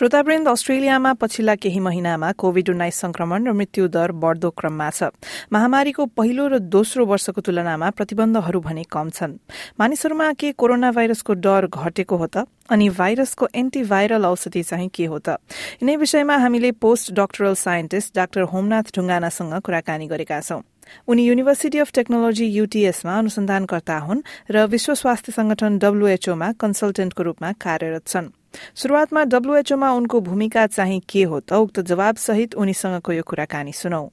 श्रोतावृन्द अस्ट्रेलियामा पछिल्ला केही महिनामा कोविड उन्नाइस संक्रमण र मृत्यु दर बढ़दो क्रममा छ। महामारीको पहिलो र दोस्रो वर्षको तुलनामा प्रतिबन्धहरू भने कम छन्। मानिसहरूमा के कोरोना भाइरसको डर घटेको हो त? अनि भाइरसको एन्टिभाइरल औषधि चाहिँ के हो त? यिनै विषयमा हामीले post doctoral scientist doctor Homnath ढुङ्गानासँग कुराकानी गरेका छौं। उनी युनिभर्सिटी अफ टेक्नोलोजी युटीएसमा अनुसन्धानकर्ता हुन् र विश्व स्वास्थ्य संगठन डब्ल्यूएचओमा कन्सल्टेन्टको रूपमा कार्यरत छन्। शुरूआतमा डब्ल्यूएचओमा उनको भूमिका चाहिँ के हो त? उक्त जवाब सहित उनीसँगको यो कुराकानी सुनौ।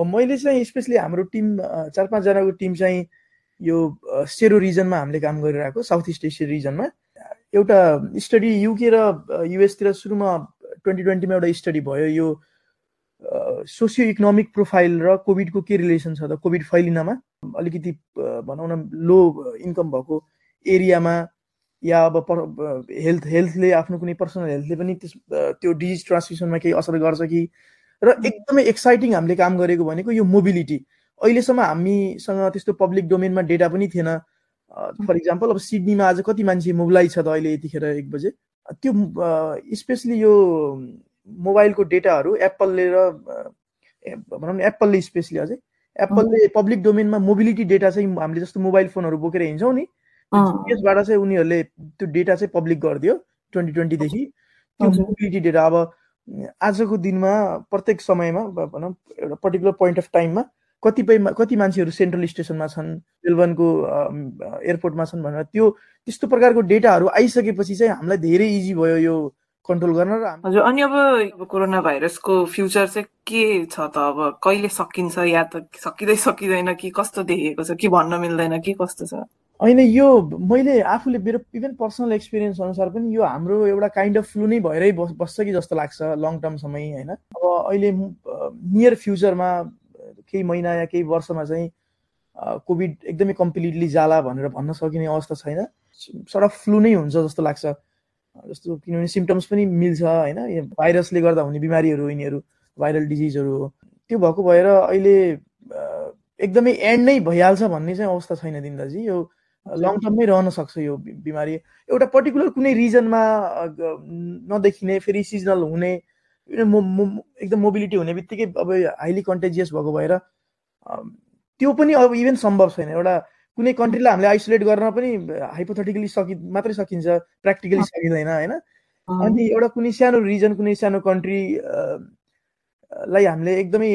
मैले चाहिँ स्पेसली हाम्रो टिम चार पाँचजनाको टिम चाहिँ यो सेरो रिजनमा हामीले काम गरिरहेको साउथ इस्ट एसिया रिजनमा। एउटा स्टडी युके र युएसतिर सुरुमा ट्वेन्टी ट्वेन्टीमा एउटा स्टडी भयो। यो सोसियो इकोनोमिक प्रोफाइल र कोभिडको के रिलेसन छ त? कोभिड फैलिनमा अलिकति भनौँ न लो इन्कम भएको एरियामा या अब हेल्थ हेल्थले आफ्नो कुनै पर्सनल हेल्थले पनि त्यस त्यो डिजिज ट्रान्समिसनमा केही असर गर्छ कि? र एकदमै एक्साइटिङ हामीले काम गरेको भनेको यो मोबिलिटी अहिलेसम्म हामीसँग त्यस्तो पब्लिक डोमेनमा डेटा पनि थिएन। फर इक्जाम्पल अब सिडनीमा आज कति मान्छे मोबिलाइज छ त अहिले यतिखेर एक बजे? त्यो स्पेसली यो मोबाइलको डेटाहरू एप्पलले र भनौँ न एप्पलले स्पेसली अझै। एप्पलले पब्लिक डोमेनमा मोबिलिटी डेटा चाहिँ हामीले जस्तो मोबाइल फोनहरू बोकेर हिँड्छौँ नि त्यसबाट चाहिँ उनीहरूले त्यो डेटा चाहिँ पब्लिक गरिदियो ट्वेन्टी ट्वेन्टीदेखि। त्यो मोबिलिटी डेटा अब आजको दिनमा प्रत्येक समयमा भनौँ एउटा पर्टिकुलर पोइन्ट अफ टाइममा कतिपय कति मान्छेहरू सेन्ट्रल स्टेसनमा छन् मेलबर्नको एयरपोर्टमा छन् भनेर त्यो त्यस्तो प्रकारको डेटाहरू आइसकेपछि चाहिँ हामीलाई धेरै इजी भयो यो कन्ट्रोल गर्न र हजुर अनि अब कोरोना भाइरसको फ्युचर चाहिँ के छ त? अब कहिले सकिन्छ? या त सकिँदै सकिँदैन कि कस्तो देखिएको छ? कि भन्न मिल्दैन कि कस्तो छ? होइन यो मैले आफूले मेरो इभन पर्सनल एक्सपिरियन्स अनुसार पनि यो हाम्रो एउटा काइन्ड अफ फ्लु नै भएरै बस्छ कि जस्तो लाग्छ लङ टर्मसम्म होइन? अब अहिले नियर फ्युचरमा केही महिना या केही वर्षमा चाहिँ कोभिड एकदमै कम्प्लिटली जाला भनेर भन्न सकिने अवस्था छैन। सर फ्लु नै हुन्छ जस्तो लाग्छ। जस्तो किनभने सिम्टम्स पनि मिल्छ होइन? भाइरसले गर्दा हुने बिमारीहरू यिनीहरू भाइरल डिजिजहरू हो त्यो भएको भएर अहिले एकदमै एन्ड नै भइहाल्छ भन्ने चाहिँ अवस्था छैन दिन्दाजी यो लङ टर्ममै रहन सक्छ यो बिमारी। एउटा पर्टिकुलर कुनै रिजनमा नदेखिने फेरि सिजनल हुने एकदम मोबिलिटी हुने बित्तिकै अब हाइली कन्टेजियस भएको भएर त्यो पनि अब इभन सम्भव छैन। एउटा कुनै कन्ट्रीलाई हामीले आइसोलेट गर्न पनि हाइपोथेटिकली सकि मात्रै सकिन्छ प्र्याक्टिकली सकिँदैन होइन? अनि एउटा कुनै सानो रिजन कुनै सानो कन्ट्री लाई हामीले एकदमै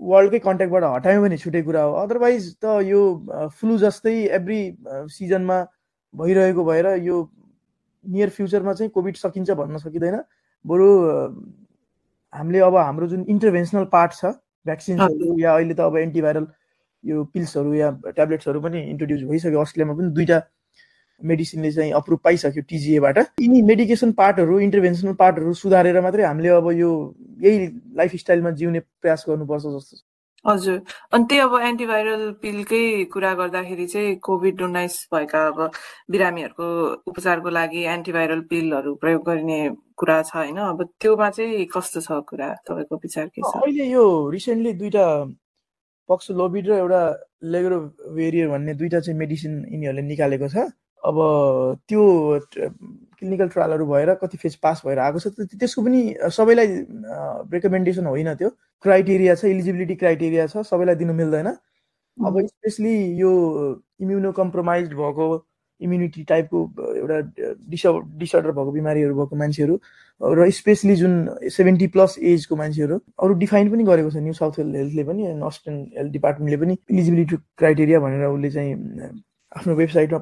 वर्ल्डकै कन्ट्याक्टबाट हटायौँ भने छुट्टै कुरा हो। अदरवाइज त यो फ्लु जस्तै एभ्री सिजनमा भइरहेको भएर यो नियर फ्युचरमा चाहिँ कोभिड सकिन्छ भन्न सकिँदैन। बरु हामीले अब हाम्रो जुन इन्टरभेन्सनल पार्ट छ भ्याक्सिन्सहरू या अहिले त अब एन्टिभाइरल यो पिल्सहरू या ट्याब्लेट्सहरू पनि इन्ट्रोड्युस भइसक्यो। अस्ट्रेलियामा पनि दुईवटा मेडिसिनले चाहिँ अप्रुभ पाइसक्यो टिजिएबाट यिनी मेडिकेसन पार्टहरू इन्टरभेन्सनल पार्टहरू सुधारेर मात्रै हामीले अब यो यही लाइफस्टाइलमा जिउने प्रयास गर्नुपर्छ जस्तो हजुर। अनि त्यही अब एन्टिभाइरल पिलकै कुरा गर्दाखेरि चाहिँ कोभिड उन्नाइस भएका अब बिरामीहरूको उपचारको लागि एन्टिभाइरल पिलहरू प्रयोग गरिने कुरा छ होइन? अब त्योमा चाहिँ कस्तो छ कुरा तपाईँको विचार के छ? अहिले यो रिसेन्टली दुईटा पक्सलोभिड र एउटा लेग्रो भेरियर भन्ने दुईवटा चाहिँ मेडिसिन यिनीहरूले निकालेको छ। अब त्यो क्लिनिकल ट्रायलहरू भएर कति फेज पास भएर आएको छ त्यसको पनि सबैलाई रेकमेन्डेसन होइन त्यो। क्राइटेरिया छ इलिजिबिलिटी क्राइटेरिया छ सबैलाई दिनु मिल्दैन। अब स्पेसली यो इम्युनो कम्प्रोमाइज भएको इम्युनिटी टाइपको एउटा डिस डिसअर्डर भएको बिमारीहरू भएको मान्छेहरू र स्पेसली जुन सेभेन्टी प्लस एजको मान्छेहरू अरू डिफाइन पनि गरेको छ न्यू साउथ हेल्थले पनि अस्ट्रेन हेल्थ डिपार्टमेन्टले पनि इलिजिबिलिटी क्राइटेरिया भनेर उसले चाहिँ आफ्नो वेबसाइटमा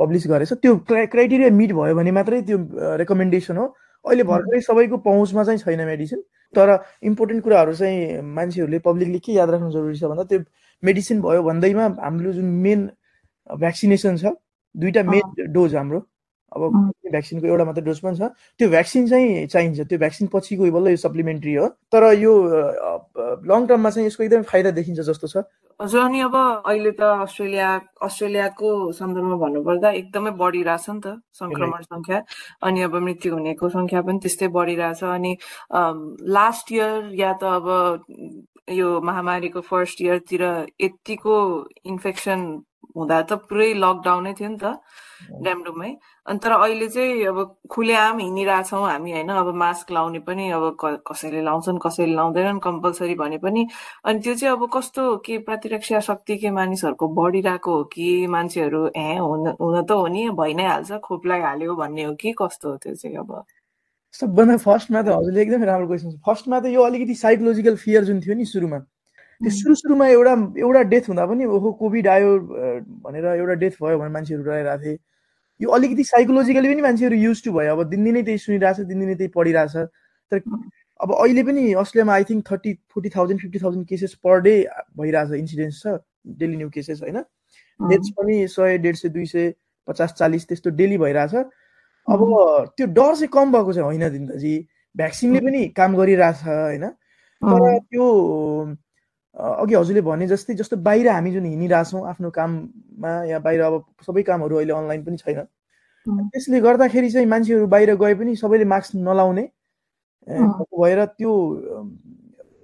पब्लिस गरेछ। त्यो क्राइटेरिया मिट भयो भने मात्रै त्यो रेकमेन्डेसन हो। अहिले भर्खरै सबैको पहुँचमा चाहिँ छैन मेडिसिन तर इम्पोर्टेन्ट कुराहरू चाहिँ मान्छेहरूले पब्लिकले के याद राख्नु जरुरी छ भन्दा त्यो मेडिसिन भयो भन्दैमा हाम्रो जुन मेन भ्याक्सिनेसन छ दुईवटा मेन डोज हाम्रो। अब भ्याक्सिनको एउटा मात्रै डोज पनि छ। त्यो भ्याक्सिन चाहिँ चाहिन्छ। त्यो भ्याक्सिन पछिको बल्ल यो सप्लिमेन्ट्री हो। तर यो लङ टर्ममा चाहिँ यसको एकदमै फाइदा देखिन्छ जस्तो छ। हजुर अनि अब अहिले त अस्ट्रेलिया अस्ट्रेलियाको सन्दर्भमा भन्नुपर्दा एकदमै बढिरहेछ नि त संक्रमण सङ्ख्या। अनि अब मृत्यु हुनेको सङ्ख्या पनि त्यस्तै बढिरहेछ। अनि लास्ट इयर या त अब यो महामारीको फर्स्ट इयरतिर यतिको इन्फेक्सन हुँदा त पुरै लकडाउनै थियो नि त ड्यामडुममै अनि तर अहिले चाहिँ अब खुलेआम हिँडिरहेछौँ हामी होइन? अब मास्क लाउने पनि अब कसैले लाउँछन् कसैले लाउँदैनन् कम्पलसरी भने पनि। अनि त्यो चाहिँ अब कस्तो के प्रतिरक्षा शक्ति के मानिसहरूको बढिरहेको हो कि मान्छेहरू ए हुन हुन त हो नि भइ नै हाल्छ खोप लगाइहाल्यो भन्ने हो कि कस्तो हो त्यो चाहिँ अब? सबभन्दा फर्स्टमा त हजुरले एकदमै राम्रो क्वेसन फर्स्टमा त यो अलिकति साइकोलोजिकल फियर जुन थियो नि सुरुमा त्यो सुरु सुरुमा एउटा एउटा डेथ हुँदा पनि ओहो कोभिड आयो भनेर एउटा डेथ भयो भने मान्छेहरू डराइरहेको थिए। यो अलिकति साइकोलोजिकली पनि मान्छेहरू युज टु भयो। अब दिनदिनै त्यही सुनिरहेछ दिनदिनै त्यही पढिरहेछ। तर अब अहिले पनि अस्ट्रेलियामा I think thirty forty thousand fifty thousand cases per day भइरहेछ इन्सिडेन्स छ डेली न्यू केसेस होइन। डेथ्स पनि सय डेढ सय दुई सय पचास चालिस त्यस्तो डेली भइरहेछ। अब त्यो डर चाहिँ कम भएको छ होइन दिन्दाजी भ्याक्सिनले पनि काम गरिरहेछ होइन? तर त्यो अघि हजुरले भने जस्तै जस्तो बाहिर हामी जुन हिँडिरहेछौँ आफ्नो काममा या बाहिर अब सबै कामहरू अहिले अनलाइन पनि छैन। त्यसले गर्दाखेरि चाहिँ मान्छेहरू बाहिर गए पनि सबैले मास्क नलाउने। भएर त्यो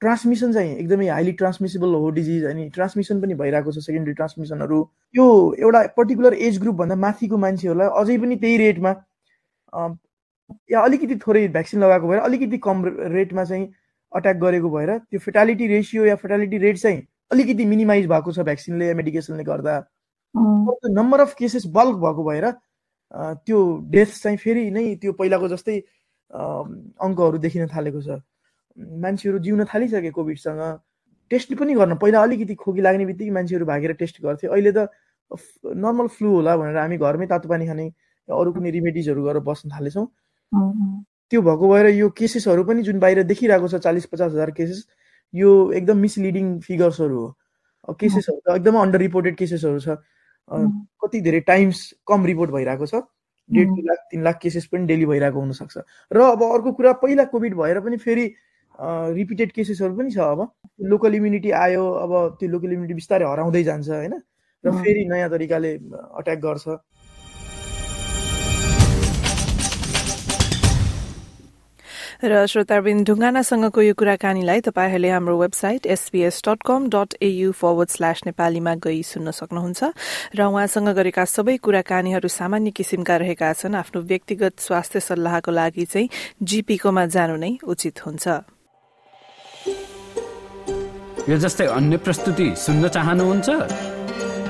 ट्रान्समिसन चाहिँ एकदमै हाइली ट्रान्समिसेबल हो डिजिज अनि ट्रान्समिसन पनि भइरहेको छ सेकेन्डरी ट्रान्समिसनहरू। त्यो एउटा पर्टिकुलर एज ग्रुपभन्दा माथिको मान्छेहरूलाई अझै पनि त्यही रेटमा या अलिकति थोरै भ्याक्सिन लगाएको भएर अलिकति कम रेटमा चाहिँ अट्याक गरेको भएर त्यो फेटालिटी रेसियो या फेटालिटी रेट चाहिँ अलिकति मिनिमाइज भएको छ भ्याक्सिनले या मेडिकेसनले गर्दा। नम्बर अफ केसेस बल्क भएको भएर त्यो डेथ चाहिँ फेरि नै त्यो पहिलाको जस्तै अङ्कहरू देखिन थालेको छ। मान्छेहरू जिउन थालिसके कोभिडसँग। टेस्ट पनि गर्न पहिला अलिकति खोकी लाग्ने बित्तिकै मान्छेहरू भागेर टेस्ट गर्थे अहिले त नर्मल फ्लू होला भनेर हामी घरमै तातो पानी खाने अरू कुनै रिमेडिजहरू गरेर बस्न थालेछौँ। त्यो भएको भएर यो केसेसहरू पनि जुन बाहिर देखिरहेको छ चालिस पचास हजार केसेस यो एकदम मिसलिडिङ फिगर्सहरू हो। केसेसहरू त एकदमै अन्डर रिपोर्टेड केसेसहरू छ कति धेरै टाइम्स कम रिपोर्ट भइरहेको छ। डेढ दुई लाख तिन लाख केसेस पनि डेली भइरहेको हुनसक्छ। र अब अर्को कुरा पहिला कोभिड भएर पनि फेरि रिपिटेड केसेसहरू पनि छ अब। लोकल इम्युनिटी आयो अब त्यो लोकल इम्युनिटी बिस्तारै हराउँदै जान्छ होइन? र फेरि नयाँ तरिकाले अट्याक गर्छ। र श्रोताबिन ढुङ्गानासँगको यो कुराकानीलाई तपाईँहरूले हाम्रो website SPS dot com dot AU forward slash नेपालीमा गई सुन्न सक्नुहुन्छ र उहाँसँग गरेका सबै कुराकानीहरू सामान्य किसिमका रहेका छन्। आफ्नो व्यक्तिगत स्वास्थ्य सल्लाहको लागि चाहिँ जीपीकोमा जानु नै उचित हुन्छ। यो जस्तै अन्य प्रस्तुति सुन्न चाहनुहुन्छ?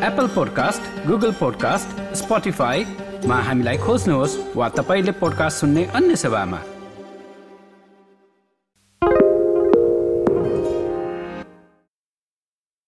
एप्पल पोडकास्ट गुगल पोडकास्ट स्पोटिफाईमा हामीलाई खोज्नुहोस् वा तपाईँले पोडकास्ट सुन्ने अन्य सेवामा।